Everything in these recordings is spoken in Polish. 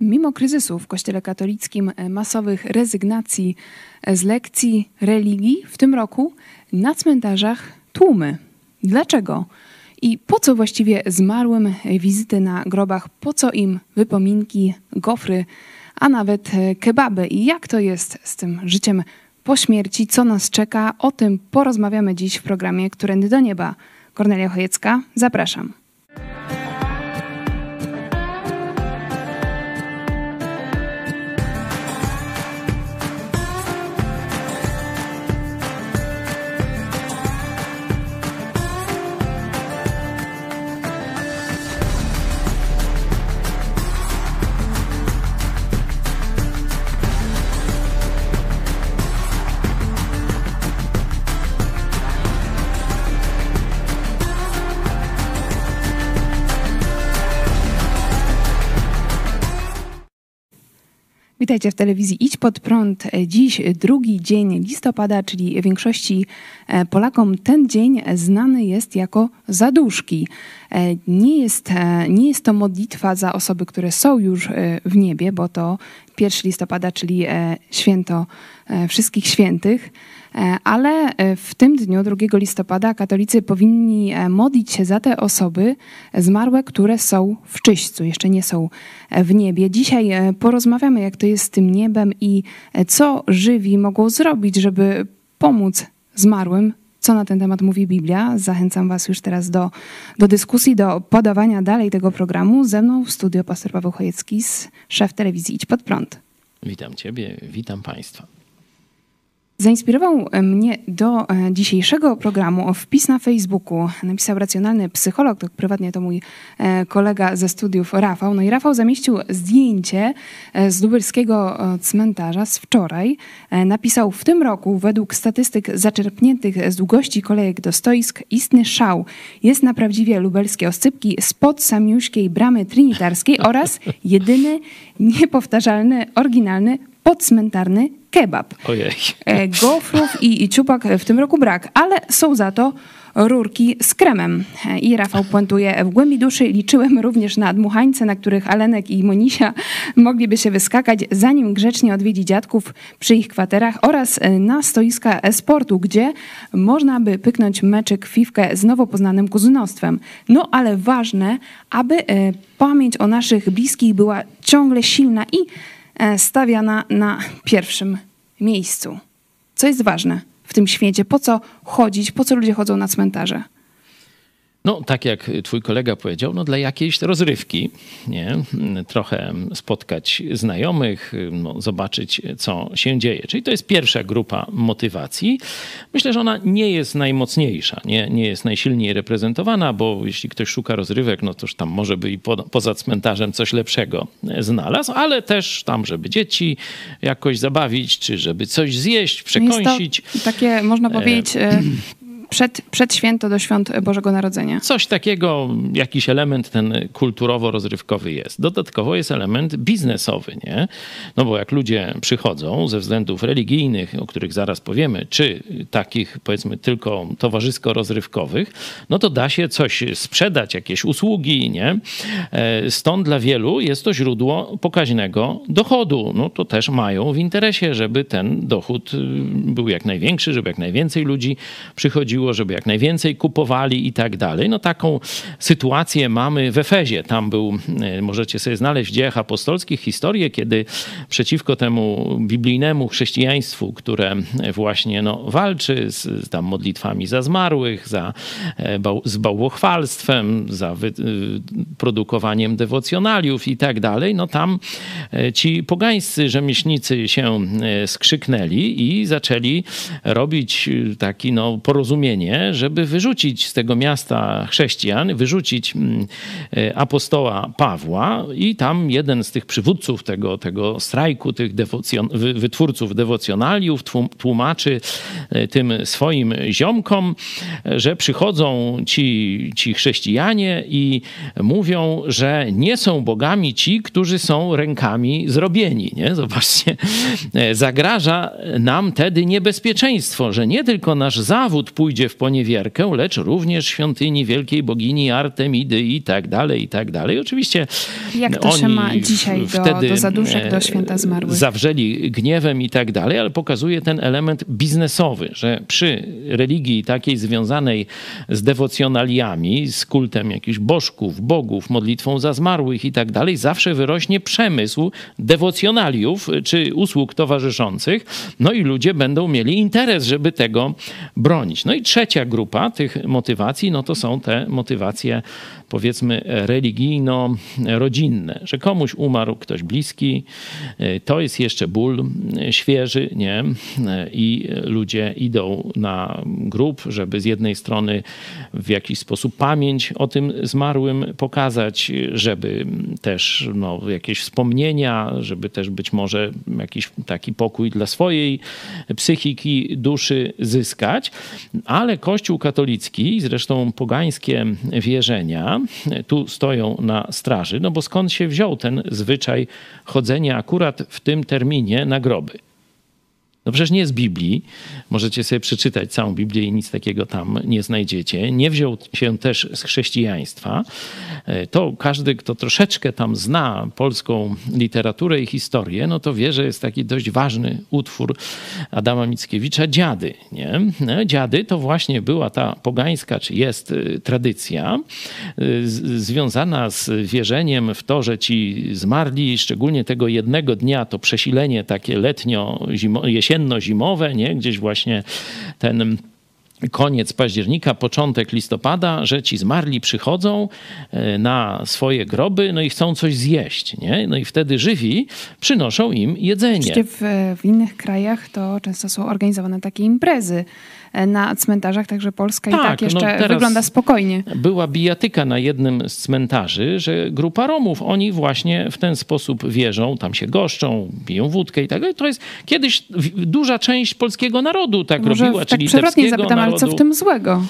Mimo kryzysu w Kościele katolickim, e, masowych rezygnacji e, z lekcji religii, w tym roku na cmentarzach tłumy. Dlaczego? I po co właściwie zmarłym wizyty na grobach? Po co im wypominki, gofry, a nawet e, kebaby? I jak to jest z tym życiem po śmierci? Co nas czeka? O tym porozmawiamy dziś w programie Którędy do Nieba. Kornelia Chojecka, zapraszam. Witajcie w telewizji Idź Pod Prąd. Dziś drugi dzień listopada, czyli większości e, Polakom ten dzień znany jest jako zaduszki. E, nie jest, e, nie jest to modlitwa za osoby, które są już w niebie, bo to 1 listopada, czyli święto wszystkich świętych. E, ale e, w tym dniu, 2 listopada, katolicy powinni e, modlić się za te osoby zmarłe, które są w czyśćcu, jeszcze nie są w niebie. Dzisiaj porozmawiamy, jak to jest z tym niebem i co żywi mogą zrobić, żeby pomóc zmarłym co na ten temat mówi Biblia. Zachęcam Was już teraz do, do dyskusji, do podawania dalej tego programu. Ze mną w studio pastor Paweł Chojecki, szef telewizji Idź Pod Prąd. Witam Ciebie, witam Państwa. Zainspirował mnie do e, dzisiejszego programu wpis na Facebooku. Napisał racjonalny psycholog, to prywatnie to mój e, kolega ze studiów Rafał. No i Rafał zamieścił zdjęcie e, z lubelskiego cmentarza z wczoraj. Napisał w tym roku według statystyk zaczerpniętych z długości kolejek do stoisk istny szał. Jest na prawdziwie lubelskie oscypki spod samiuśkiej bramy trinitarskiej oraz jedyny, niepowtarzalny, oryginalny podcmentarny kebab. Ojej. E, gofrów i, i ciupak w tym roku brak, ale są za to rurki z kremem. E, I Rafał puentuje, w głębi duszy liczyłem również na dmuchańce, na których Alenek i Monisia mogliby się wyskakać, zanim grzecznie odwiedzi dziadków przy ich kwaterach oraz e, na stoiska e-sportu, gdzie można by pyknąć meczyk fifkę z nowo poznanym kuzynostwem. No ale ważne, aby pamięć o naszych bliskich była ciągle silna i stawiana na pierwszym miejscu. Co jest ważne w tym świecie? Po co chodzić? Po co ludzie chodzą na cmentarze? No, tak jak twój kolega powiedział, no dla jakiejś rozrywki, nie? Trochę spotkać znajomych, no, zobaczyć, co się dzieje. Czyli to jest pierwsza grupa motywacji. Myślę, że ona nie jest najmocniejsza, nie, nie jest najsilniej reprezentowana, bo jeśli ktoś szuka rozrywek, no toż tam może by i po, poza cmentarzem coś lepszego znalazł, ale też tam, żeby dzieci jakoś zabawić, czy żeby coś zjeść, przekąsić. Jest to takie, można powiedzieć, e, przed, przed święto do świąt Bożego Narodzenia. Coś takiego, jakiś element ten kulturowo-rozrywkowy jest. Dodatkowo jest element biznesowy, nie? No bo jak ludzie przychodzą ze względów religijnych, o których zaraz powiemy, czy takich powiedzmy tylko towarzysko-rozrywkowych, no to da się coś sprzedać, jakieś usługi, nie? E, stąd dla wielu jest to źródło pokaźnego dochodu. No to też mają w interesie, żeby ten dochód y, był jak największy, żeby jak najwięcej ludzi przychodziło chodziło, żeby jak najwięcej kupowali i tak dalej. No taką sytuację mamy w Efezie. Tam był, e, możecie sobie znaleźć w dziejach apostolskich historię, kiedy przeciwko temu biblijnemu chrześcijaństwu, które właśnie no, walczy z, z tam modlitwami za zmarłych, za, e, z bałwochwalstwem, za wy, e, produkowaniem dewocjonaliów i tak dalej, no tam ci pogańscy rzemieślnicy się skrzyknęli i zaczęli robić taki no, porozumienie porozumienie, żeby wyrzucić z tego miasta chrześcijan, wyrzucić mm, e, apostoła Pawła i tam jeden z tych przywódców tego, tego strajku, tych wytwórców dewocjonaliów tłumaczy e, tym swoim ziomkom, że przychodzą ci, ci chrześcijanie i mówią, że nie są bogami ci, którzy są rękami zrobieni. Nie? Zobaczcie, e, zagraża nam wtedy niebezpieczeństwo, że nie tylko nasz zawód pójdzie pójdzie w poniewierkę, lecz również świątyni wielkiej bogini Artemidy i tak dalej, i tak dalej. Oczywiście Jak to się ma dzisiaj do, wtedy do zaduszek, do e, święta zmarłych? Zawrzeli gniewem i tak dalej, ale pokazuje ten element biznesowy, że przy religii takiej związanej z dewocjonaliami, z kultem jakichś bożków, bogów, modlitwą za zmarłych i tak dalej, zawsze wyrośnie przemysł dewocjonaliów czy usług towarzyszących, no i ludzie będą mieli interes, żeby tego bronić. No i trzecia grupa tych motywacji, no to są te motywacje powiedzmy religijno-rodzinne, że komuś umarł ktoś bliski, to jest jeszcze ból świeży, nie? I ludzie idą na grób, żeby z jednej strony w jakiś sposób pamięć o tym zmarłym pokazać, żeby też no, jakieś wspomnienia, żeby też być może jakiś taki pokój dla swojej psychiki, duszy zyskać. Ale Kościół katolicki, zresztą pogańskie wierzenia, tu stoją na straży, no bo skąd się wziął ten zwyczaj chodzenia akurat w tym terminie na groby? No przecież nie z Biblii. Możecie sobie przeczytać całą Biblię i nic takiego tam nie znajdziecie. Nie wziął się też z chrześcijaństwa. E, to każdy, kto troszeczkę tam zna polską literaturę i historię, no to wie, że jest taki dość ważny utwór Adama Mickiewicza, Dziady. Nie? No, dziady to właśnie była ta pogańska, czy jest e, tradycja e, związana z wierzeniem w to, że ci zmarli, szczególnie tego jednego dnia, to przesilenie takie letnio, zimo, jesienne, jesienno-zimowe, nie? Gdzieś właśnie ten koniec października, początek listopada, że ci zmarli przychodzą e, na swoje groby, no i chcą coś zjeść, nie? No i wtedy żywi przynoszą im jedzenie. W, w innych krajach to często są organizowane takie imprezy na cmentarzach, także Polska tak, i tak jeszcze no wygląda spokojnie. Była bijatyka na jednym z cmentarzy, że grupa Romów, oni właśnie w ten sposób wierzą, tam się goszczą, piją wódkę i tak dalej. To jest kiedyś duża część polskiego narodu tak Może robiła, tak czyli przewrotnie zapytam, narodu. ale co w tym złego?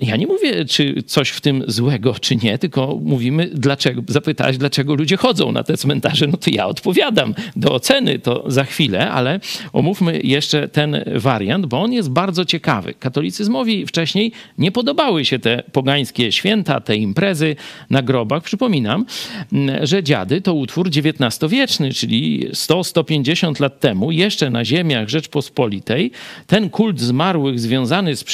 Ja nie mówię, czy coś w tym złego, czy nie, tylko mówimy, dlaczego, zapytałeś, dlaczego ludzie chodzą na te cmentarze. No to ja odpowiadam. Do oceny to za chwilę, ale omówmy jeszcze ten wariant, bo on jest bardzo ciekawy. Katolicyzmowi wcześniej nie podobały się te pogańskie święta, te imprezy na grobach. Przypominam, że dziady to utwór XIX-wieczny, czyli 100-150 lat temu, jeszcze na ziemiach Rzeczpospolitej, ten kult zmarłych związany z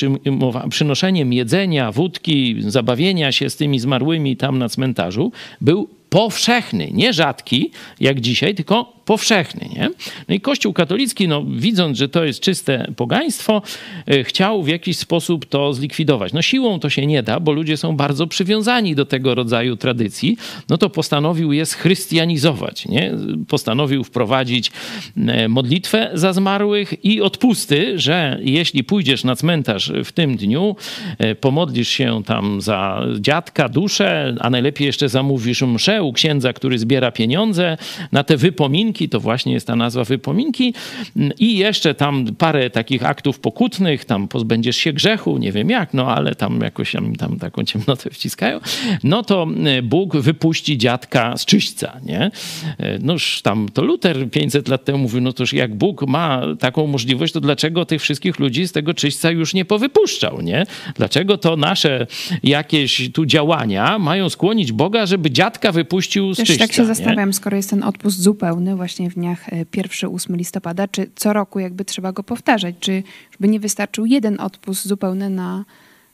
przynoszeniem jedzenia, jedzenia, wódki, zabawienia się z tymi zmarłymi tam na cmentarzu był powszechny, nie rzadki jak dzisiaj, tylko powszechny. Nie? No i Kościół katolicki, no, widząc, że to jest czyste pogaństwo, e, chciał w jakiś sposób to zlikwidować. No siłą to się nie da, bo ludzie są bardzo przywiązani do tego rodzaju tradycji. No to postanowił je schrystianizować. Nie? Postanowił wprowadzić e, modlitwę za zmarłych i odpusty, że jeśli pójdziesz na cmentarz w tym dniu, e, pomodlisz się tam za dziadka, duszę, a najlepiej jeszcze zamówisz mszę u księdza, który zbiera pieniądze na te wypominki, to właśnie jest ta nazwa wypominki. I jeszcze tam parę takich aktów pokutnych, tam pozbędziesz się grzechu, nie wiem jak, no ale tam jakoś tam, tam taką ciemnotę wciskają, no to e, Bóg wypuści dziadka z czyśćca, nie? E, noż tam to Luter 500 lat temu mówił, no toż jak Bóg ma taką możliwość, to dlaczego tych wszystkich ludzi z tego czyśćca już nie powypuszczał, nie? Dlaczego to nasze jakieś tu działania mają skłonić Boga, żeby dziadka wypuścił z Też tak się nie? zastanawiam, skoro jest ten odpust zupełny, właśnie w dniach 1-8 e, listopada, czy co roku jakby trzeba go powtarzać, czy by nie wystarczył jeden odpust zupełny na,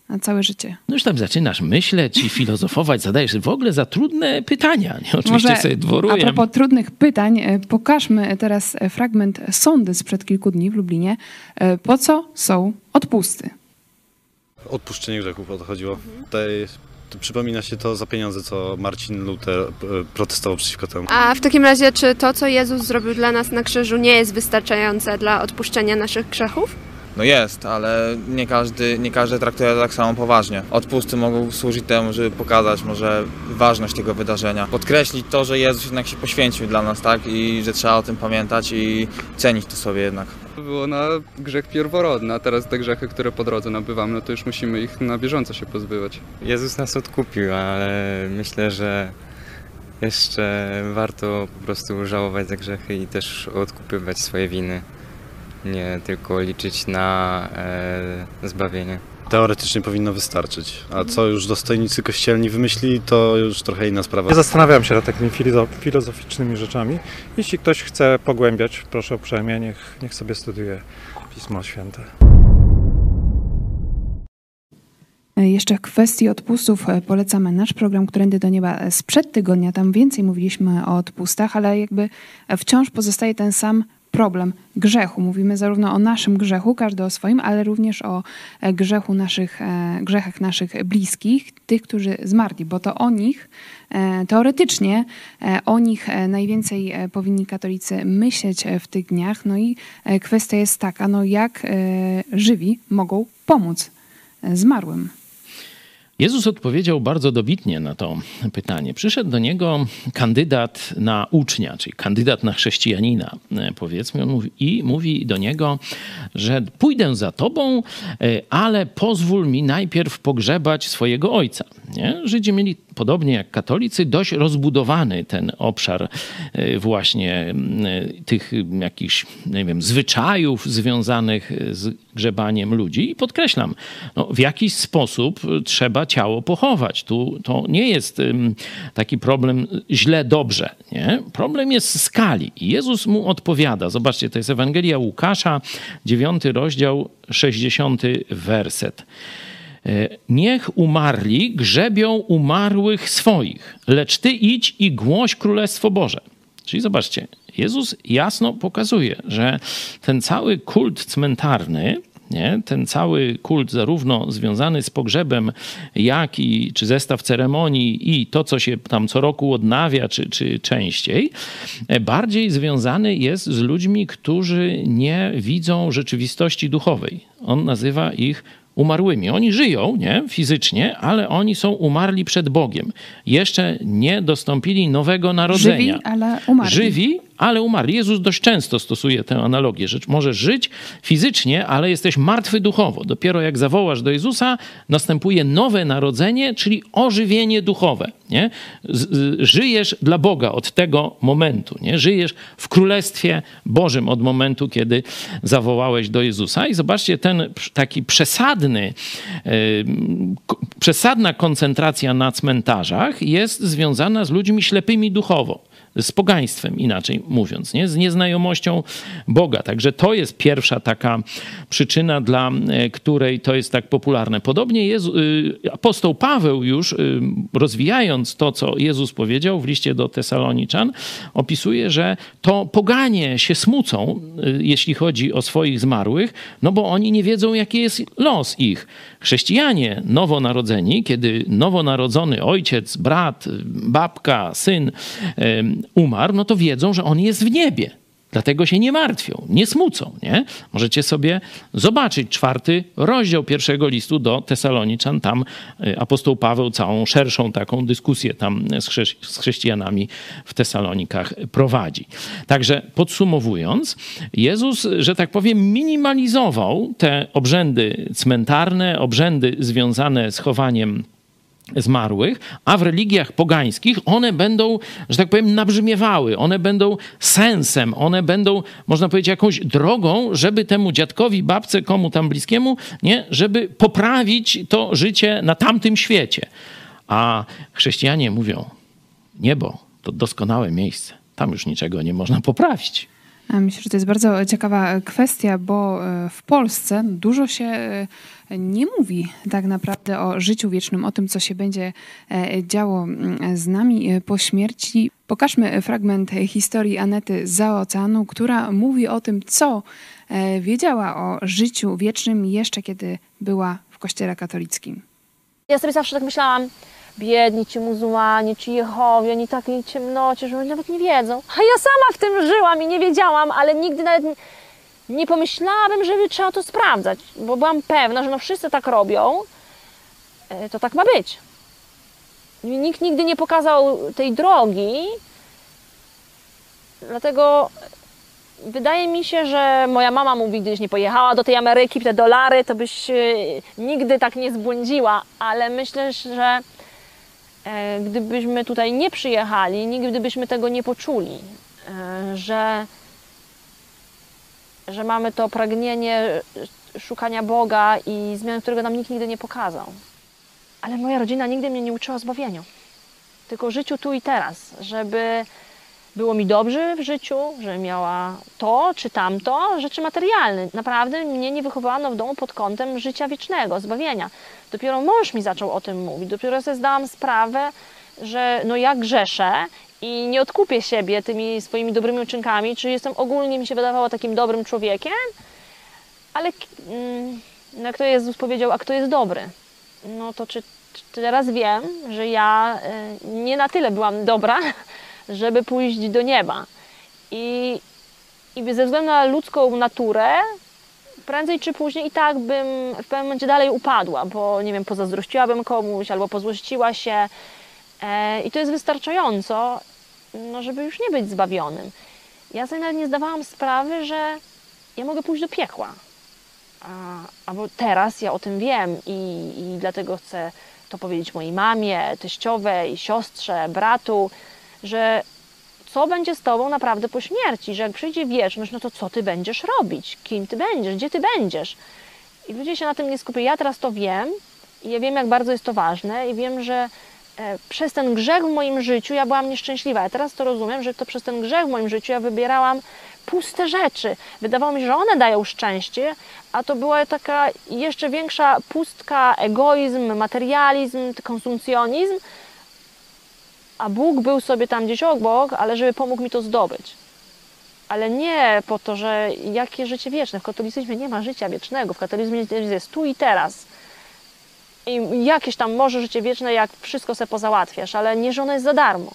na całe życie. No już tam zaczynasz myśleć i filozofować, zadajesz w ogóle za trudne pytania. Nie? Oczywiście Może sobie dworuję. A propos trudnych pytań, e, pokażmy teraz fragment sądy sprzed kilku dni w Lublinie. E, po co są odpusty? Odpuszczenie grzechów o to chodziło. Tutaj przypomina się to za pieniądze, co Marcin Luther e, protestował przeciwko temu. A w takim razie, czy to, co Jezus zrobił dla nas na krzyżu, nie jest wystarczające dla odpuszczenia naszych grzechów? No jest, ale nie każdy, nie każdy traktuje to tak samo poważnie. Odpusty mogą służyć temu, żeby pokazać może ważność tego wydarzenia. Podkreślić to, że Jezus jednak się poświęcił dla nas, tak? I że trzeba o tym pamiętać i cenić to sobie jednak. Było na grzech pierworodny, a teraz te grzechy, które po drodze nabywamy, no to już musimy ich na bieżąco się pozbywać. Jezus nas odkupił, ale myślę, że jeszcze warto po prostu żałować za grzechy i też odkupywać swoje winy nie tylko liczyć na e, zbawienie. Teoretycznie powinno wystarczyć, a co już dostojnicy kościelni wymyślili, to już trochę inna sprawa. Ja zastanawiam się nad takimi filozo- filozoficznymi rzeczami. Jeśli ktoś chce pogłębiać, proszę uprzejmie, niech, niech sobie studiuje Pismo Święte. E, Jeszcze w kwestii odpustów e, polecamy nasz program Którędy do Nieba e, sprzed tygodnia. Tam więcej mówiliśmy o odpustach, ale jakby wciąż pozostaje ten sam problem grzechu. Mówimy zarówno o naszym grzechu, każdy o swoim, ale również o e, grzechu naszych, e, grzechach naszych bliskich, tych, którzy zmarli, bo to o nich e, teoretycznie o nich najwięcej powinni katolicy myśleć w tych dniach. No i kwestia jest taka, no jak żywi mogą pomóc zmarłym. Jezus odpowiedział bardzo dobitnie na to pytanie. Przyszedł do niego kandydat na ucznia, czyli kandydat na chrześcijanina, e, powiedzmy, i mówi do niego, że pójdę za tobą, e, ale pozwól mi najpierw pogrzebać swojego ojca. Nie? Żydzi mieli, podobnie jak katolicy, dość rozbudowany ten obszar e, właśnie tych jakichś, nie wiem, zwyczajów związanych z grzebaniem ludzi. I podkreślam, no, w jakiś sposób trzeba ciało pochować. Tu to nie jest taki problem źle, dobrze. Nie? Problem jest skali. I Jezus mu odpowiada. Zobaczcie, to jest Ewangelia Łukasza, 9 rozdział, 60 werset. E, Niech umarli grzebią umarłych swoich, lecz ty idź i głoś Królestwo Boże. Czyli zobaczcie, Jezus jasno pokazuje, że ten cały kult cmentarny, nie? ten cały kult zarówno związany z pogrzebem, jak i czy zestaw ceremonii i to, co się tam co roku odnawia, czy, czy częściej, e, bardziej związany jest z ludźmi, którzy nie widzą rzeczywistości duchowej. On nazywa ich umarłymi. Oni żyją, nie, fizycznie, ale oni są umarli przed Bogiem. Jeszcze nie dostąpili nowego narodzenia. Żywi, ale umarli. Żywi, ale umarli. Jezus dość często stosuje tę analogię, że możesz żyć fizycznie, ale jesteś martwy duchowo. Dopiero jak zawołasz do Jezusa, następuje nowe narodzenie, czyli ożywienie duchowe. Nie? Żyjesz dla Boga od tego momentu. Nie? Żyjesz w Królestwie Bożym od momentu, kiedy zawołałeś do Jezusa. I zobaczcie, ten taki przesadny, ko- przesadna koncentracja na cmentarzach jest związana z ludźmi ślepymi duchowo z pogaństwem, inaczej mówiąc, nie? z nieznajomością Boga. Także to jest pierwsza taka przyczyna, dla e, której to jest tak popularne. Podobnie Jezu, y, apostoł Paweł już y, rozwijając to, co Jezus powiedział w liście do Tesaloniczan, opisuje, że to poganie się smucą, y, jeśli chodzi o swoich zmarłych, no bo oni nie wiedzą, jaki jest los ich. Chrześcijanie nowonarodzeni, kiedy nowonarodzony ojciec, brat, babka, syn umarł, no to wiedzą, że on jest w niebie. Dlatego się nie martwią, nie smucą. Nie? Możecie sobie zobaczyć czwarty rozdział pierwszego listu do Tesaloniczan. Tam y, apostoł Paweł całą szerszą taką dyskusję tam z, chrze- z chrześcijanami w Tesalonikach prowadzi. Także podsumowując, Jezus, że tak powiem, minimalizował te obrzędy cmentarne, obrzędy związane z chowaniem zmarłych, a w religiach pogańskich one będą, że tak powiem, nabrzmiewały, one będą sensem, one będą, można powiedzieć, jakąś drogą, żeby temu dziadkowi, babce, komu tam bliskiemu, nie, żeby poprawić to życie na tamtym świecie. A chrześcijanie mówią, niebo to doskonałe miejsce, tam już niczego nie można poprawić. A Myślę, że to jest bardzo ciekawa kwestia, bo e, w Polsce dużo się e, nie mówi tak naprawdę o życiu wiecznym, o tym, co się będzie e, działo mm, z nami e, po śmierci. Pokażmy fragment historii Anety za oceanu, która mówi o tym, co e, wiedziała o życiu wiecznym jeszcze kiedy była w Kościele katolickim. Ja sobie zawsze tak myślałam, biedni ci muzułmanie, ci Jehowie, oni takiej ciemnocie, że oni nawet nie wiedzą. A ja sama w tym żyłam i nie wiedziałam, ale nigdy nawet nie, pomyślałabym, żeby trzeba to sprawdzać, bo byłam pewna, że no wszyscy tak robią, e, to tak ma być. Nikt nigdy nie pokazał tej drogi, dlatego wydaje mi się, że moja mama mówi, gdybyś nie pojechała do tej Ameryki, te dolary, to byś e, nigdy tak nie zbłądziła, ale myślę, że e, gdybyśmy tutaj nie przyjechali, nigdy byśmy tego nie poczuli, e, że że mamy to pragnienie szukania Boga i zmian, którego nam nikt nigdy nie pokazał. Ale moja rodzina nigdy mnie nie uczyła o zbawieniu, tylko życiu tu i teraz, żeby było mi dobrze w życiu, że miała to czy tamto, rzeczy materialne. Naprawdę mnie nie wychowano w domu pod kątem życia wiecznego, zbawienia. Dopiero mąż mi zaczął o tym mówić, dopiero sobie zdałam sprawę, że no ja grzeszę i nie odkupię siebie tymi swoimi dobrymi uczynkami, czy jestem ogólnie mi się wydawało takim dobrym człowiekiem, ale mm, no jak to Jezus powiedział, a kto jest dobry? No to czy, czy teraz wiem, że ja y, nie na tyle byłam dobra, żeby pójść do nieba. I, I ze względu na ludzką naturę, prędzej czy później i tak bym w pewnym momencie dalej upadła, bo nie wiem, pozazdrościłabym komuś albo pozłościła się. E, I to jest wystarczająco, no, żeby już nie być zbawionym. Ja sobie nawet nie zdawałam sprawy, że ja mogę pójść do piekła. A, albo teraz ja o tym wiem i, i dlatego chcę to powiedzieć mojej mamie, teściowej, siostrze, bratu, że co będzie z tobą naprawdę po śmierci, że jak przyjdzie wieczność, no to co ty będziesz robić, kim ty będziesz, gdzie ty będziesz. I ludzie się na tym nie skupiają. Ja teraz to wiem i ja wiem, jak bardzo jest to ważne i wiem, że e, przez ten grzech w moim życiu ja byłam nieszczęśliwa. Ja teraz to rozumiem, że to przez ten grzech w moim życiu ja wybierałam puste rzeczy. Wydawało mi się, że one dają szczęście, a to była taka jeszcze większa pustka, egoizm, materializm, konsumpcjonizm, a Bóg był sobie tam gdzieś obok, ale żeby pomógł mi to zdobyć. Ale nie po to, że jakie życie wieczne. W katolicyzmie nie ma życia wiecznego. W katolicyzmie jest tu i teraz. I jakieś tam może życie wieczne, jak wszystko sobie pozałatwiasz, ale nie, że ono jest za darmo.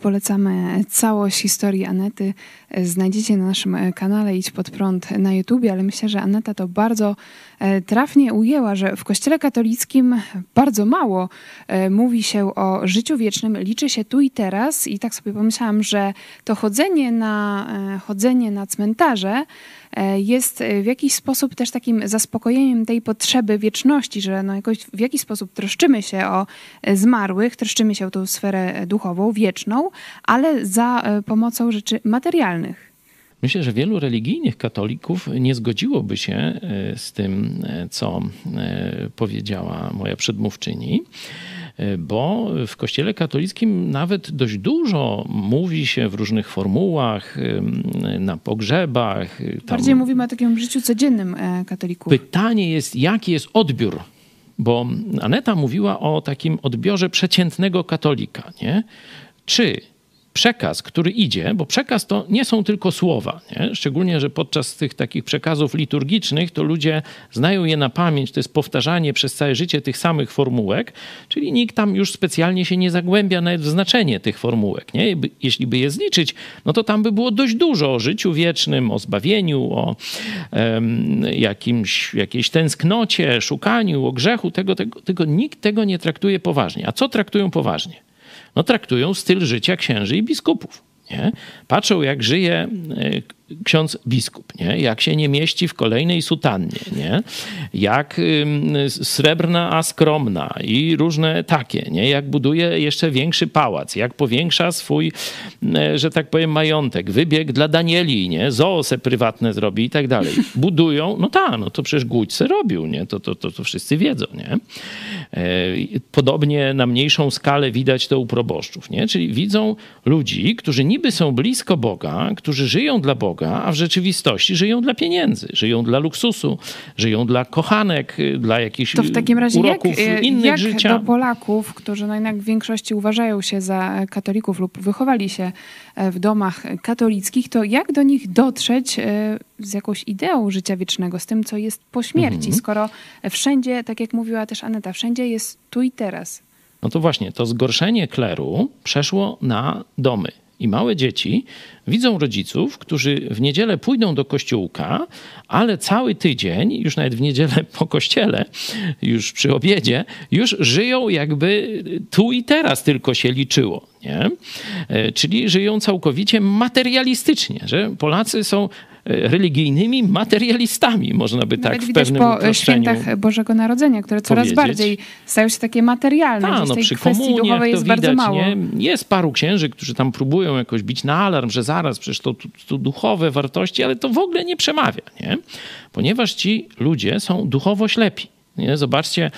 Polecamy całość historii Anety. Znajdziecie na naszym kanale Idź Pod Prąd na YouTubie, ale myślę, że Aneta to bardzo e, trafnie ujęła, że w Kościele katolickim bardzo mało e, mówi się o życiu wiecznym, liczy się tu i teraz i tak sobie pomyślałam, że to chodzenie na, e, chodzenie na cmentarze jest w jakiś sposób też takim zaspokojeniem tej potrzeby wieczności, że no jakoś w jakiś sposób troszczymy się o zmarłych, troszczymy się o tą sferę duchową, wieczną, ale za pomocą rzeczy materialnych. Myślę, że wielu religijnych katolików nie zgodziłoby się e, z tym, e, co e, powiedziała moja przedmówczyni bo w Kościele katolickim nawet dość dużo mówi się w różnych formułach, na pogrzebach. Tam. Bardziej mówimy o takim życiu codziennym katolików. Pytanie jest, jaki jest odbiór? Bo Aneta mówiła o takim odbiorze przeciętnego katolika, nie? Czy przekaz, który idzie, bo przekaz to nie są tylko słowa, nie? szczególnie, że podczas tych takich przekazów liturgicznych to ludzie znają je na pamięć, to jest powtarzanie przez całe życie tych samych formułek, czyli nikt tam już specjalnie się nie zagłębia nawet w znaczenie tych formułek. Nie? Jeśli by je zliczyć, no to tam by było dość dużo o życiu wiecznym, o zbawieniu, o jakimś, jakiejś tęsknocie, szukaniu, o grzechu, tego, tego, tego nikt tego nie traktuje poważnie. A co traktują poważnie? No, traktują styl życia księży i biskupów. Nie? Patrzą, jak żyje e, ksiądz biskup, nie? jak się nie mieści w kolejnej sutannie, nie? jak srebrna, a skromna i różne takie, nie? jak buduje jeszcze większy pałac, jak powiększa swój, e, że tak powiem, majątek, wybieg dla Danieli, nie? zoose prywatne zrobi i tak dalej. Budują, no tak, no to przecież Guć se robił, nie? To, to, to, to wszyscy wiedzą. Nie? E, podobnie na mniejszą skalę widać to u proboszczów, nie? czyli widzą ludzi, którzy niby są blisko Boga, którzy żyją dla Boga, Boga, a w rzeczywistości żyją dla pieniędzy, żyją dla luksusu, żyją dla kochanek, dla jakichś to w takim razie uroków jak, innych jak życia. do Polaków, którzy no jednak w większości uważają się za katolików lub wychowali się e, w domach katolickich, to jak do nich dotrzeć e, z jakąś ideą życia wiecznego, z tym, co jest po śmierci, mhm. skoro wszędzie, tak jak mówiła też Aneta, wszędzie jest tu i teraz. No to właśnie, to zgorszenie kleru przeszło na domy. I małe dzieci widzą rodziców, którzy w niedzielę pójdą do kościółka, ale cały tydzień, już nawet w niedzielę po kościele, już przy obiedzie, już żyją jakby tu i teraz tylko się liczyło. Nie? E, czyli żyją całkowicie materialistycznie, że Polacy są religijnymi materialistami, można by Nawet tak w pewnym po uproszczeniu świętach Bożego Narodzenia, które coraz powiedzieć. bardziej stają się takie materialne. Ta, no tej przy kwestii duchowej jest widać, bardzo mało. nie? Jest paru księży, którzy tam próbują jakoś bić na alarm, że zaraz, przecież to, to, to duchowe wartości, ale to w ogóle nie przemawia, nie? Ponieważ ci ludzie są duchowo ślepi. Nie? Zobaczcie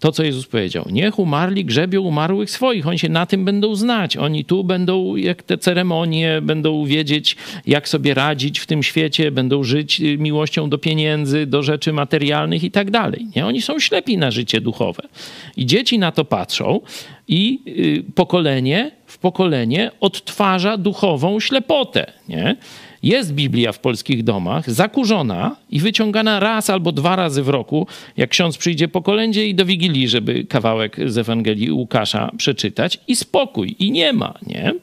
to, co Jezus powiedział. Niech umarli grzebią umarłych swoich. Oni się na tym będą znać. Oni tu będą, jak te ceremonie, będą wiedzieć, jak sobie radzić w tym świecie, będą żyć y, miłością do pieniędzy, do rzeczy materialnych i tak dalej. Nie? Oni są ślepi na życie duchowe. I dzieci na to patrzą i y, pokolenie w pokolenie odtwarza duchową ślepotę. Nie? Jest Biblia w polskich domach, zakurzona i wyciągana raz albo dwa razy w roku, jak ksiądz przyjdzie po kolędzie i do Wigilii, żeby kawałek z Ewangelii Łukasza przeczytać i spokój, i nie ma, nie?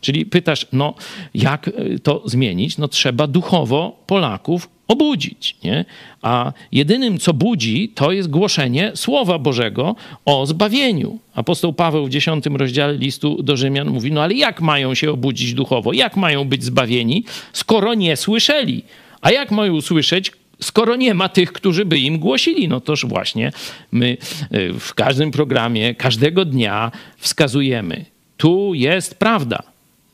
Czyli pytasz, no jak y, to zmienić? No trzeba duchowo Polaków obudzić, nie? A jedynym, co budzi, to jest głoszenie Słowa Bożego o zbawieniu. Apostoł Paweł w dziesiątym rozdziale listu do Rzymian mówi, no ale jak mają się obudzić duchowo? Jak mają być zbawieni, skoro nie słyszeli? A jak mają usłyszeć, skoro nie ma tych, którzy by im głosili? No toż właśnie my y, w każdym programie, każdego dnia wskazujemy, tu jest prawda,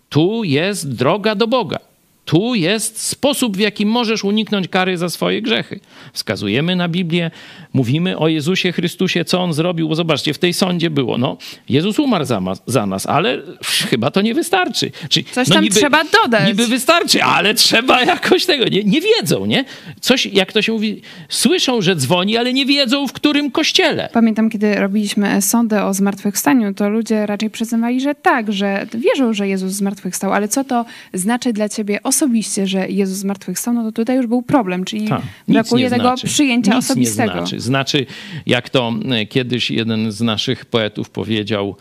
tu jest droga do Boga. Tu jest sposób, w jaki możesz uniknąć kary za swoje grzechy. Wskazujemy na Biblię, mówimy o Jezusie Chrystusie, co On zrobił. Bo zobaczcie, w tej sądzie było, no, Jezus umarł za, za nas, ale chyba to nie wystarczy. Czyli, Coś no, tam niby, trzeba dodać. Niby wystarczy, ale trzeba jakoś tego, nie, nie wiedzą, nie? Coś, jak to się mówi, słyszą, że dzwoni, ale nie wiedzą, w którym kościele. Pamiętam, kiedy robiliśmy sondę o zmartwychwstaniu, to ludzie raczej przyznawali, że tak, że wierzą, że Jezus zmartwychwstał, ale co to znaczy dla ciebie osobiście, że Jezus zmartwychwstał, no to tutaj już był problem, czyli Ta, brakuje tego znaczy. przyjęcia nic osobistego. Nie znaczy. znaczy, jak to e, kiedyś jeden z naszych poetów powiedział,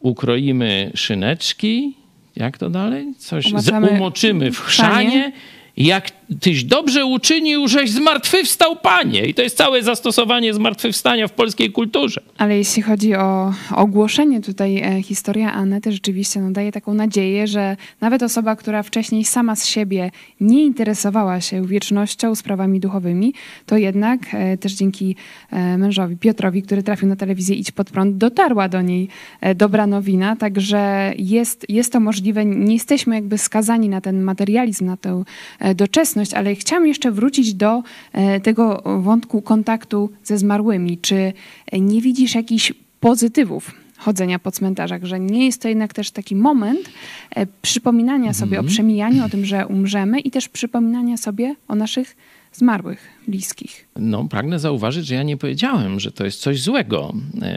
ukroimy szyneczki, jak to dalej? Coś, z, Umaczamy umoczymy w chrzanie, jak tyś dobrze uczynił, żeś zmartwychwstał, panie. I to jest całe zastosowanie zmartwychwstania w polskiej kulturze. Ale jeśli chodzi o ogłoszenie tutaj e, historia Anety rzeczywiście no, daje taką nadzieję, że nawet osoba, która wcześniej sama z siebie nie interesowała się wiecznością, sprawami duchowymi, to jednak e, też dzięki e, mężowi Piotrowi, który trafił na telewizję Idź Pod Prąd, dotarła do niej dobra nowina, także jest, jest to możliwe. Nie jesteśmy jakby skazani na ten materializm, na tę e, doczesność, ale chciałam jeszcze wrócić do e, tego wątku kontaktu ze zmarłymi. Czy e, nie widzisz jakichś pozytywów chodzenia po cmentarzach, że nie jest to jednak też taki moment e, przypominania sobie o przemijaniu, o tym, że umrzemy i też przypominania sobie o naszych zmarłych, bliskich. No, pragnę zauważyć, że ja nie powiedziałem, że to jest coś złego,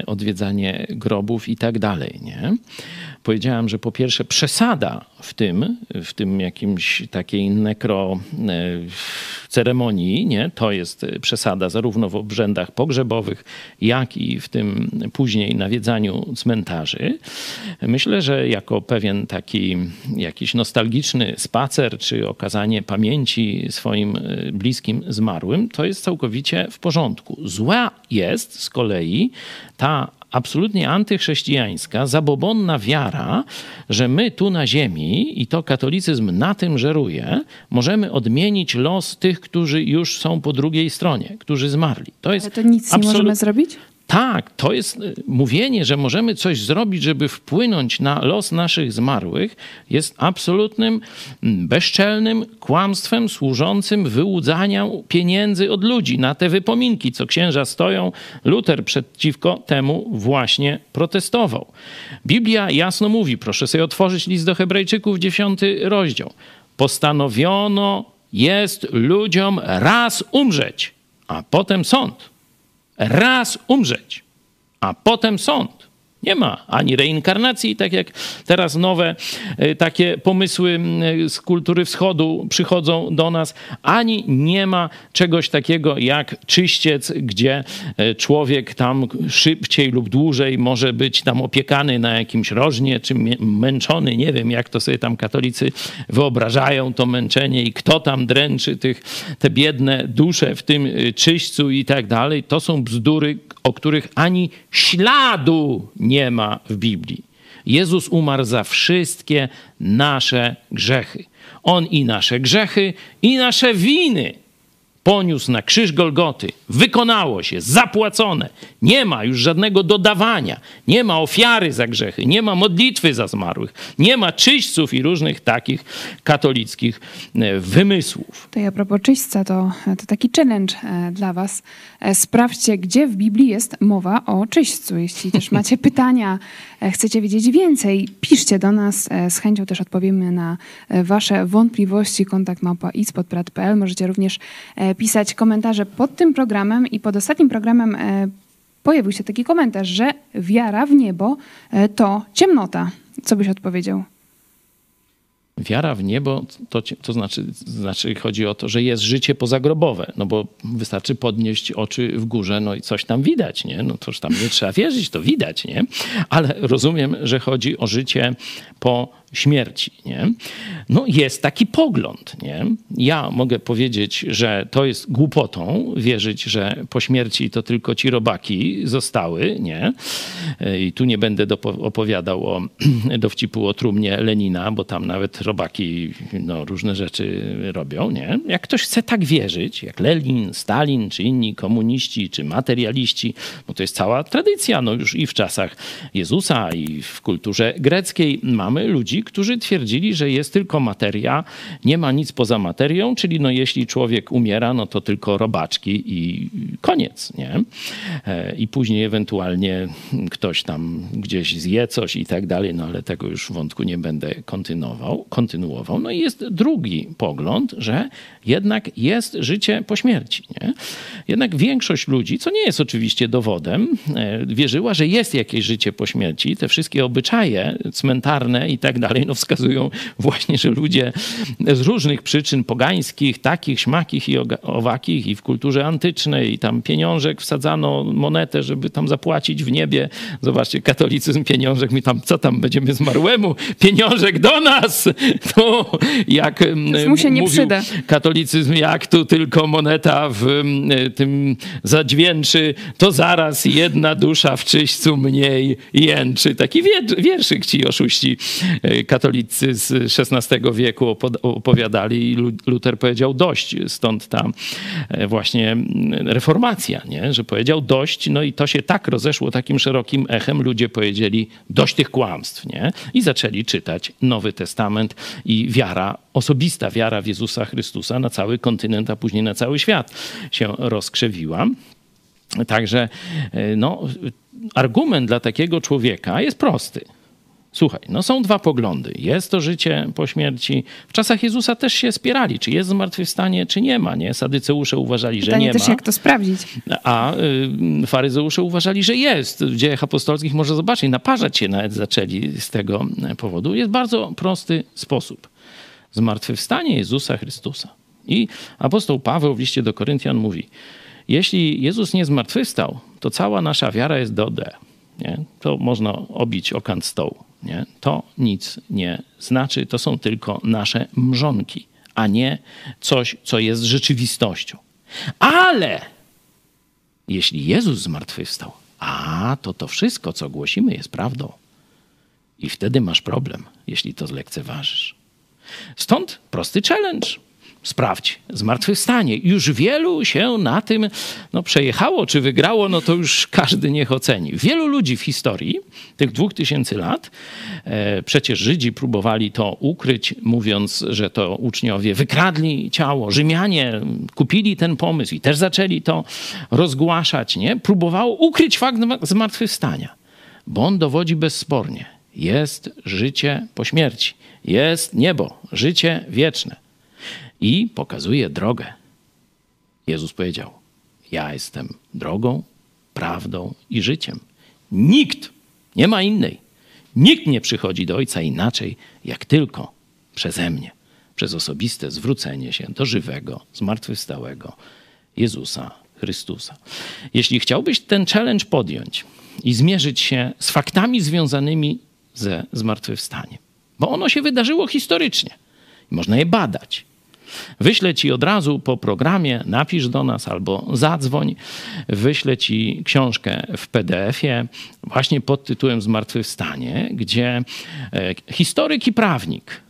odwiedzanie grobów i tak dalej, nie? Powiedziałem, że po pierwsze przesada w tym, w tym jakimś takiej nekro e, ceremonii, nie? To jest przesada zarówno w obrzędach pogrzebowych, jak i w tym później nawiedzaniu cmentarzy. Myślę, że jako pewien taki jakiś nostalgiczny spacer, czy okazanie pamięci swoim e, bliskim zmarłym, to jest całkowicie w porządku. Zła jest z kolei ta absolutnie antychrześcijańska, zabobonna wiara, że my tu na ziemi, i to katolicyzm na tym żeruje, możemy odmienić los tych, którzy już są po drugiej stronie, którzy zmarli. To jest Ale to nic nie absolut- możemy zrobić? Tak, to jest y, mówienie, że możemy coś zrobić, żeby wpłynąć na los naszych zmarłych, jest absolutnym mm, bezczelnym kłamstwem służącym wyłudzaniu pieniędzy od ludzi na te wypominki, co księża stoją. Luter przeciwko temu właśnie protestował. Biblia jasno mówi, proszę sobie otworzyć list do Hebrajczyków, dziesiąty rozdział. Postanowiono jest ludziom raz umrzeć, a potem sąd raz umrzeć, a potem sąd. Nie ma ani reinkarnacji, tak jak teraz nowe y, takie pomysły y, z kultury wschodu przychodzą do nas, ani nie ma czegoś takiego jak czyściec, gdzie y, człowiek tam szybciej lub dłużej może być tam opiekany na jakimś rożnie, czy mę- męczony, nie wiem jak to sobie tam katolicy wyobrażają to męczenie i kto tam dręczy tych, te biedne dusze w tym czyśćcu i tak dalej. To są bzdury, o których ani śladu nie ma w Biblii. Jezus umarł za wszystkie nasze grzechy. On i nasze grzechy, i nasze winy poniósł na krzyż Golgoty. Wykonało się, zapłacone. Nie ma już żadnego dodawania. Nie ma ofiary za grzechy, nie ma modlitwy za zmarłych, nie ma czyśćców i różnych takich katolickich e, wymysłów. To ja propos czyśćca, to, to taki challenge e, dla was. E, Sprawdźcie, gdzie w Biblii jest mowa o czyśćcu. Jeśli też macie pytania, e, chcecie wiedzieć więcej, piszcie do nas. E, Z chęcią też odpowiemy na wasze wątpliwości. Kontakt małpa ispodprat.pl. Możecie również pisać komentarze pod tym programem i pod ostatnim programem pojawił się taki komentarz, że wiara w niebo to ciemnota. Co byś odpowiedział? Wiara w niebo to, to znaczy, znaczy, chodzi o to, że jest życie pozagrobowe, no bo wystarczy podnieść oczy w górze, no i coś tam widać, nie? No toż tam nie trzeba wierzyć, to widać, nie? Ale rozumiem, że chodzi o życie po śmierci, nie? No jest taki pogląd, nie? Ja mogę powiedzieć, że to jest głupotą wierzyć, że po śmierci to tylko ci robaki zostały, nie? I tu nie będę opowiadał o dowcipu o trumnie Lenina, bo tam nawet robaki no, różne rzeczy robią, nie? Jak ktoś chce tak wierzyć, jak Lenin, Stalin, czy inni komuniści, czy materialiści, bo to jest cała tradycja, no już i w czasach Jezusa, i w kulturze greckiej mamy ludzi, którzy twierdzili, że jest tylko materia, nie ma nic poza materią, czyli no jeśli człowiek umiera, no to tylko robaczki i koniec, nie? E, I później ewentualnie ktoś tam gdzieś zje coś i tak dalej, no ale tego już wątku nie będę kontynuował. kontynuował. No i jest drugi pogląd, że jednak jest życie po śmierci, nie? Jednak większość ludzi, co nie jest oczywiście dowodem, e, wierzyła, że jest jakieś życie po śmierci. Te wszystkie obyczaje cmentarne i tak dalej, no wskazują właśnie, że ludzie z różnych przyczyn pogańskich, takich, śmakich i owakich i w kulturze antycznej i tam pieniążek wsadzano, monetę, żeby tam zapłacić w niebie. Zobaczcie, katolicyzm, pieniążek, mi tam, co tam, będziemy zmarłemu? Pieniążek do nas! To jak Już mu się nie przyda. katolicyzm, jak tu tylko moneta w em, tym zadźwięczy, to zaraz jedna dusza w czyśćcu mniej jęczy. Taki wier- wierszyk ci oszuści e, katolicy z XVI wieku opo- opowiadali i Lu- Luter powiedział dość. Stąd ta e, właśnie reformacja, nie? że powiedział dość, no i to się tak rozeszło takim szerokim echem, ludzie powiedzieli dość tych kłamstw nie? i zaczęli czytać Nowy Testament i wiara, osobista wiara w Jezusa Chrystusa na cały kontynent, a później na cały świat się rozkrzewiła. Także e, no, argument dla takiego człowieka jest prosty. Słuchaj, no są dwa poglądy. Jest to życie po śmierci. W czasach Jezusa też się spierali, czy jest zmartwychwstanie, czy nie ma. Nie? Sadyceusze uważali, że Pytanie nie też, ma. jak to sprawdzić. A y, faryzeusze uważali, że jest. W dziejach apostolskich może zobaczyć, naparzać się nawet zaczęli z tego powodu. Jest bardzo prosty sposób. Zmartwychwstanie Jezusa Chrystusa. I apostoł Paweł w liście do Koryntian mówi, jeśli Jezus nie zmartwychwstał, to cała nasza wiara jest do D. Nie? To można obić o kant stołu. Nie? To nic nie znaczy, to są tylko nasze mrzonki, a nie coś, co jest rzeczywistością. Ale jeśli Jezus zmartwychwstał, a to to wszystko, co głosimy, jest prawdą. I wtedy masz problem, jeśli to zlekceważysz. Stąd prosty challenge. Sprawdź, zmartwychwstanie. Już wielu się na tym no, przejechało, czy wygrało, no to już każdy niech oceni. Wielu ludzi w historii tych dwóch tysięcy lat, e, przecież Żydzi próbowali to ukryć, mówiąc, że to uczniowie wykradli ciało. Rzymianie kupili ten pomysł i też zaczęli to rozgłaszać, nie? Próbowało ukryć fakt zmartwychwstania, bo on dowodzi bezspornie. Jest życie po śmierci, jest niebo, życie wieczne i pokazuje drogę. Jezus powiedział: Ja jestem drogą, prawdą i życiem. Nikt, nie ma innej, nikt nie przychodzi do Ojca inaczej, jak tylko przeze mnie, przez osobiste zwrócenie się do żywego, zmartwychwstałego Jezusa Chrystusa. Jeśli chciałbyś ten challenge podjąć i zmierzyć się z faktami związanymi ze zmartwychwstaniem, bo ono się wydarzyło historycznie, można je badać Wyślę ci od razu po programie, napisz do nas albo zadzwoń. Wyślę ci książkę w PDF-ie, właśnie pod tytułem Zmartwychwstanie, gdzie e, historyk i prawnik,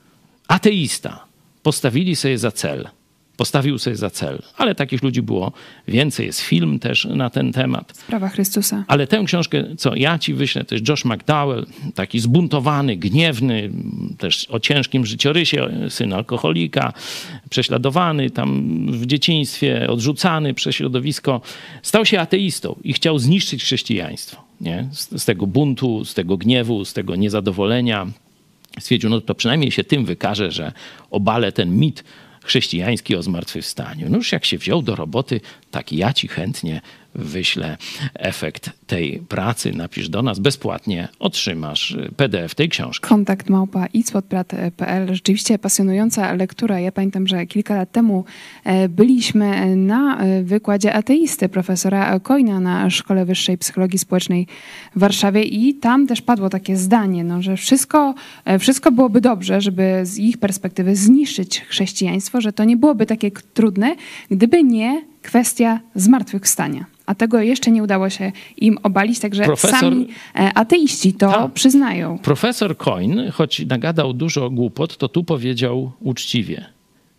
ateista, postawili sobie za cel postawił sobie za cel. Ale takich ludzi było więcej. Jest film też na ten temat. Sprawa Chrystusa. Ale tę książkę, co ja ci wyślę, to jest Josh McDowell, taki zbuntowany, gniewny, też o ciężkim życiorysie, syn alkoholika, prześladowany tam w dzieciństwie, odrzucany przez środowisko. Stał się ateistą i chciał zniszczyć chrześcijaństwo. Nie? Z, z tego buntu, z tego gniewu, z tego niezadowolenia. Stwierdził, no to przynajmniej się tym wykaże, że obalę ten mit chrześcijański o zmartwychwstaniu. No już jak się wziął do roboty, tak ja ci chętnie wyślę efekt tej pracy. Napisz do nas bezpłatnie, otrzymasz PDF tej książki. Kontakt małpa icwotprat.pl. Rzeczywiście pasjonująca lektura. Ja pamiętam, że kilka lat temu e, byliśmy na e, wykładzie ateisty profesora Kojna na Szkole Wyższej Psychologii Społecznej w Warszawie i tam też padło takie zdanie, no, że wszystko, e, wszystko byłoby dobrze, żeby z ich perspektywy zniszczyć chrześcijaństwo, że to nie byłoby takie trudne, gdyby nie kwestia zmartwychwstania. A tego jeszcze nie udało się im obalić, także Profesor- sami e, ateiści to Tak. przyznają. Profesor Coin, choć nagadał dużo głupot, to tu powiedział uczciwie: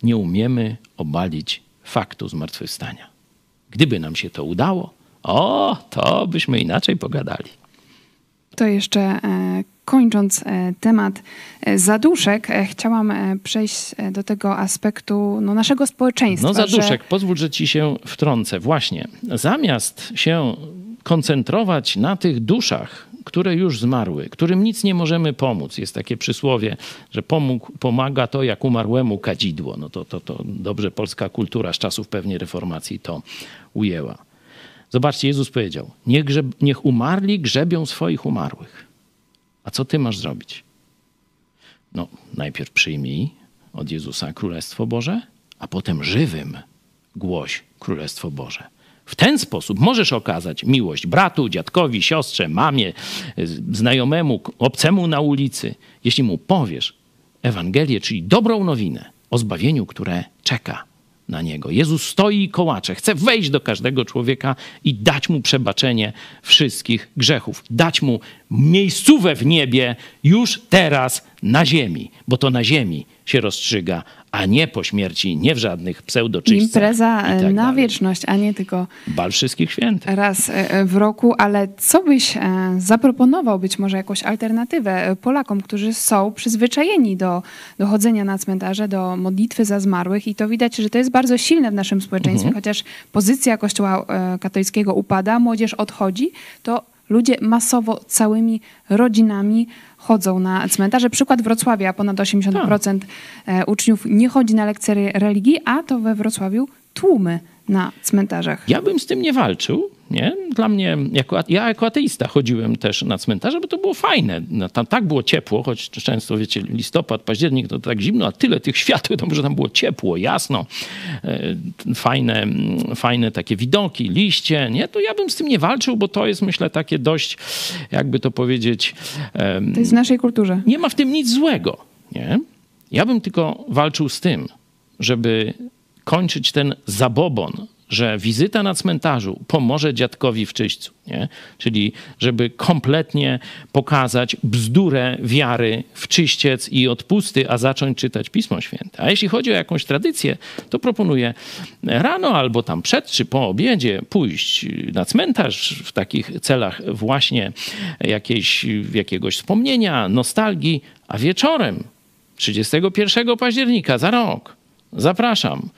Nie umiemy obalić faktu zmartwychwstania. Gdyby nam się to udało, o, to byśmy inaczej pogadali. To jeszcze e, kończąc e, temat e, zaduszek, chciałam przejść do tego aspektu no, naszego społeczeństwa. No że- zaduszek, pozwól, że ci się wtrącę. Właśnie, zamiast się koncentrować na tych duszach, które już zmarły, którym nic nie możemy pomóc. Jest takie przysłowie, że pomógł, pomaga to jak umarłemu kadzidło. No to, to, to dobrze polska kultura z czasów pewnie reformacji to ujęła. Zobaczcie, Jezus powiedział, niech, grzeb, niech umarli grzebią swoich umarłych. A co ty masz zrobić? No, najpierw przyjmij od Jezusa Królestwo Boże, a potem żywym głoś Królestwo Boże. W ten sposób możesz okazać miłość bratu, dziadkowi, siostrze, mamie, znajomemu, obcemu na ulicy, jeśli mu powiesz Ewangelię, czyli dobrą nowinę o zbawieniu, które czeka na niego. Jezus stoi i kołacze, chce wejść do każdego człowieka i dać mu przebaczenie wszystkich grzechów, dać mu miejscówę w niebie już teraz na ziemi, bo to na ziemi się rozstrzyga, a nie po śmierci, nie w żadnych pseudoczyśćcach. Impreza e, tak na dalej. wieczność, a nie tylko Bal wszystkich świętych. raz e, w roku, ale co byś e, zaproponował, być może jakąś alternatywę e, Polakom, którzy są przyzwyczajeni do, do chodzenia na cmentarze, do modlitwy za zmarłych i to widać, że to jest bardzo silne w naszym społeczeństwie, Mhm. chociaż pozycja Kościoła e, katolickiego upada, młodzież odchodzi, to ludzie masowo całymi rodzinami chodzą na cmentarze. Przykład Wrocławia, ponad 80% e, uczniów nie chodzi na lekcje re- religii, a to we Wrocławiu tłumy na cmentarzach. Ja bym z tym nie walczył. Nie? Dla mnie, jako, ja jako ateista chodziłem też na cmentarze, bo to było fajne. No, tam tak było ciepło, choć często, wiecie, listopad, październik to tak zimno, a tyle tych światów, to może tam było ciepło, jasno, e, fajne, fajne takie widoki, liście, nie? To ja bym z tym nie walczył, bo to jest, myślę, takie dość, jakby to powiedzieć... To jest w naszej kulturze. nie ma w tym nic złego. Nie? Ja bym tylko walczył z tym, żeby kończyć ten zabobon, że wizyta na cmentarzu pomoże dziadkowi w czyśćcu. Nie? Czyli żeby kompletnie pokazać bzdurę wiary w czyściec i odpusty, a zacząć czytać Pismo Święte. A jeśli chodzi o jakąś tradycję, to proponuję rano albo tam przed czy po obiedzie pójść na cmentarz w takich celach właśnie jakiejś, jakiegoś wspomnienia, nostalgii, a wieczorem 31 października za rok zapraszam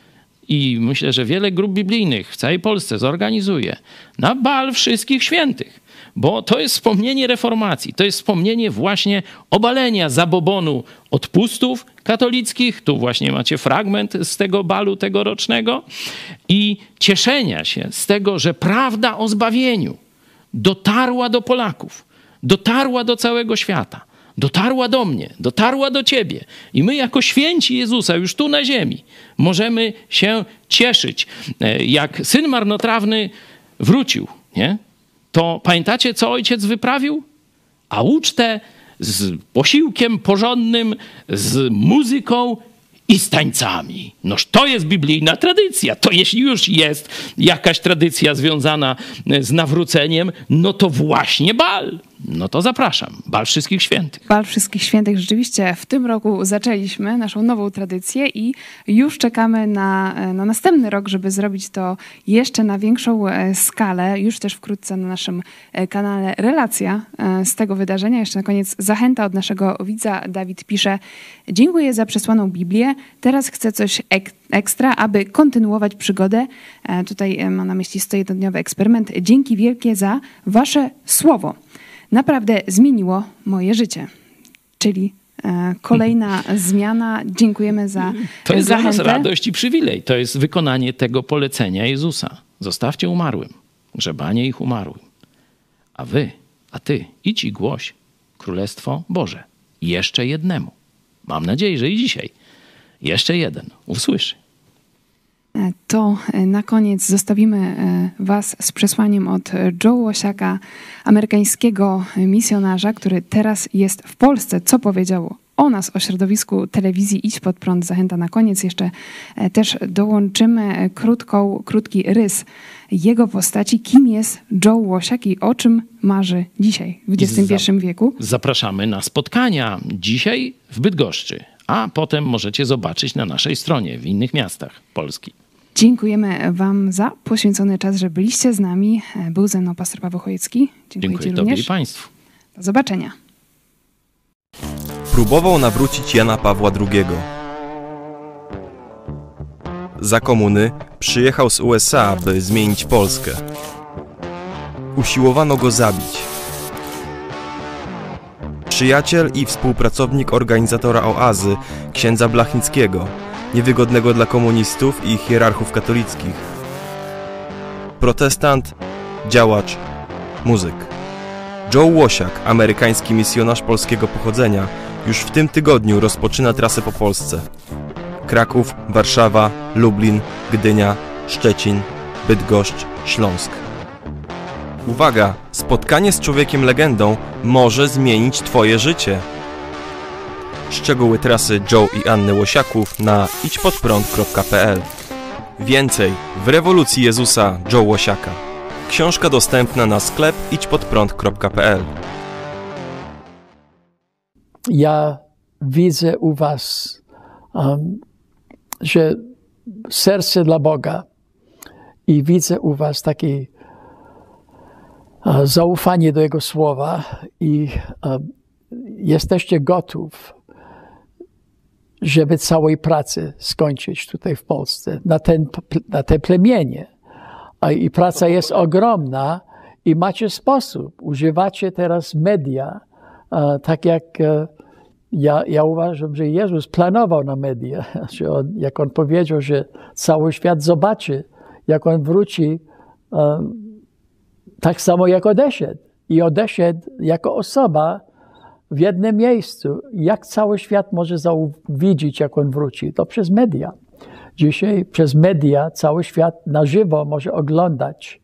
i myślę, że wiele grup biblijnych w całej Polsce zorganizuje na bal wszystkich świętych. Bo to jest wspomnienie reformacji, to jest wspomnienie właśnie obalenia zabobonu odpustów katolickich. Tu właśnie macie fragment z tego balu tegorocznego i cieszenia się z tego, że prawda o zbawieniu dotarła do Polaków, dotarła do całego świata, dotarła do mnie, dotarła do ciebie. I my, jako święci Jezusa, już tu na ziemi, możemy się cieszyć. E, Jak syn marnotrawny wrócił, nie? to pamiętacie, co ojciec wyprawił? A ucztę z posiłkiem porządnym, z muzyką i z tańcami. Noż to jest biblijna tradycja. To jeśli już jest jakaś tradycja związana z nawróceniem, no to właśnie bal. No to zapraszam. Bal Wszystkich Świętych. Bal Wszystkich Świętych. Rzeczywiście w tym roku zaczęliśmy naszą nową tradycję i już czekamy na, na następny rok, żeby zrobić to jeszcze na większą e, skalę. Już też wkrótce na naszym e, kanale relacja e, z tego wydarzenia. Jeszcze na koniec zachęta od naszego widza. Dawid pisze: Dziękuję za przesłaną Biblię. Teraz chcę coś ek ekstra, aby kontynuować przygodę. Tutaj ma na myśli 101-dniowy eksperyment. Dzięki wielkie za Wasze słowo naprawdę zmieniło moje życie. Czyli e, kolejna zmiana. Dziękujemy za To jest zachętę. dla nas radość i przywilej. To jest wykonanie tego polecenia Jezusa. Zostawcie umarłym, grzebanie ich umarłym. A wy, a ty, idź i głoś Królestwo Boże. Jeszcze jednemu. Mam nadzieję, że i dzisiaj jeszcze jeden usłyszy. E, to e, na koniec zostawimy e, Was z przesłaniem od Joe Łosiaka, amerykańskiego misjonarza, który teraz jest w Polsce. Co powiedział o nas, o środowisku telewizji Idź Pod Prąd. Zachęta na koniec. Jeszcze też dołączymy krótką, krótki rys jego postaci. Kim jest Joe Łosiak i o czym marzy dzisiaj w XXI wieku? Zapraszamy na spotkania dzisiaj w Bydgoszczy, a potem możecie zobaczyć na naszej stronie w innych miastach Polski. Dziękujemy Wam za poświęcony czas, że byliście z nami. Był ze mną pastor Paweł Chojecki. Dziękuję, Tobie również. i Państwu. Do zobaczenia. Próbował nawrócić Jana Pawła II. Za komuny przyjechał z USA, by zmienić Polskę. Usiłowano go zabić. Przyjaciel i współpracownik organizatora oazy, księdza Blachnickiego, niewygodnego dla komunistów i hierarchów katolickich. Protestant, działacz, muzyk. Joe Łosiak, amerykański misjonarz polskiego pochodzenia, już w tym tygodniu rozpoczyna trasę po Polsce. Kraków, Warszawa, Lublin, Gdynia, Szczecin, Bydgoszcz, Śląsk. Uwaga! Spotkanie z człowiekiem legendą może zmienić Twoje życie. Szczegóły trasy Joe i Anny Łosiaków na idźpodprąd.pl Więcej w rewolucji Jezusa Joe Łosiaka. Książka dostępna na sklep idźpodprąd.pl Ja widzę u Was, um, że serce dla Boga i widzę u Was takie zaufanie do Jego słowa i jesteście gotów żeby całej pracy skończyć tutaj w Polsce, na, ten, na te plemienie. I praca jest ogromna i macie sposób. Używacie teraz media, tak jak ja, ja uważam, że Jezus planował na media. Że on, jak On powiedział, że cały świat zobaczy, jak On wróci, tak samo jak odeszedł. I odeszedł jako osoba, w jednym miejscu. Jak cały świat może widzieć, jak on wróci? To przez media. Dzisiaj przez media cały świat na żywo może oglądać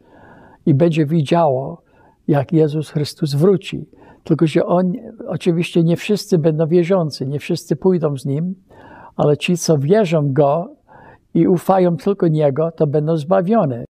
i będzie widziało, jak Jezus Chrystus wróci. Tylko, że on, oczywiście nie wszyscy będą wierzący, nie wszyscy pójdą z nim, ale ci, co wierzą go i ufają tylko niego, to będą zbawione.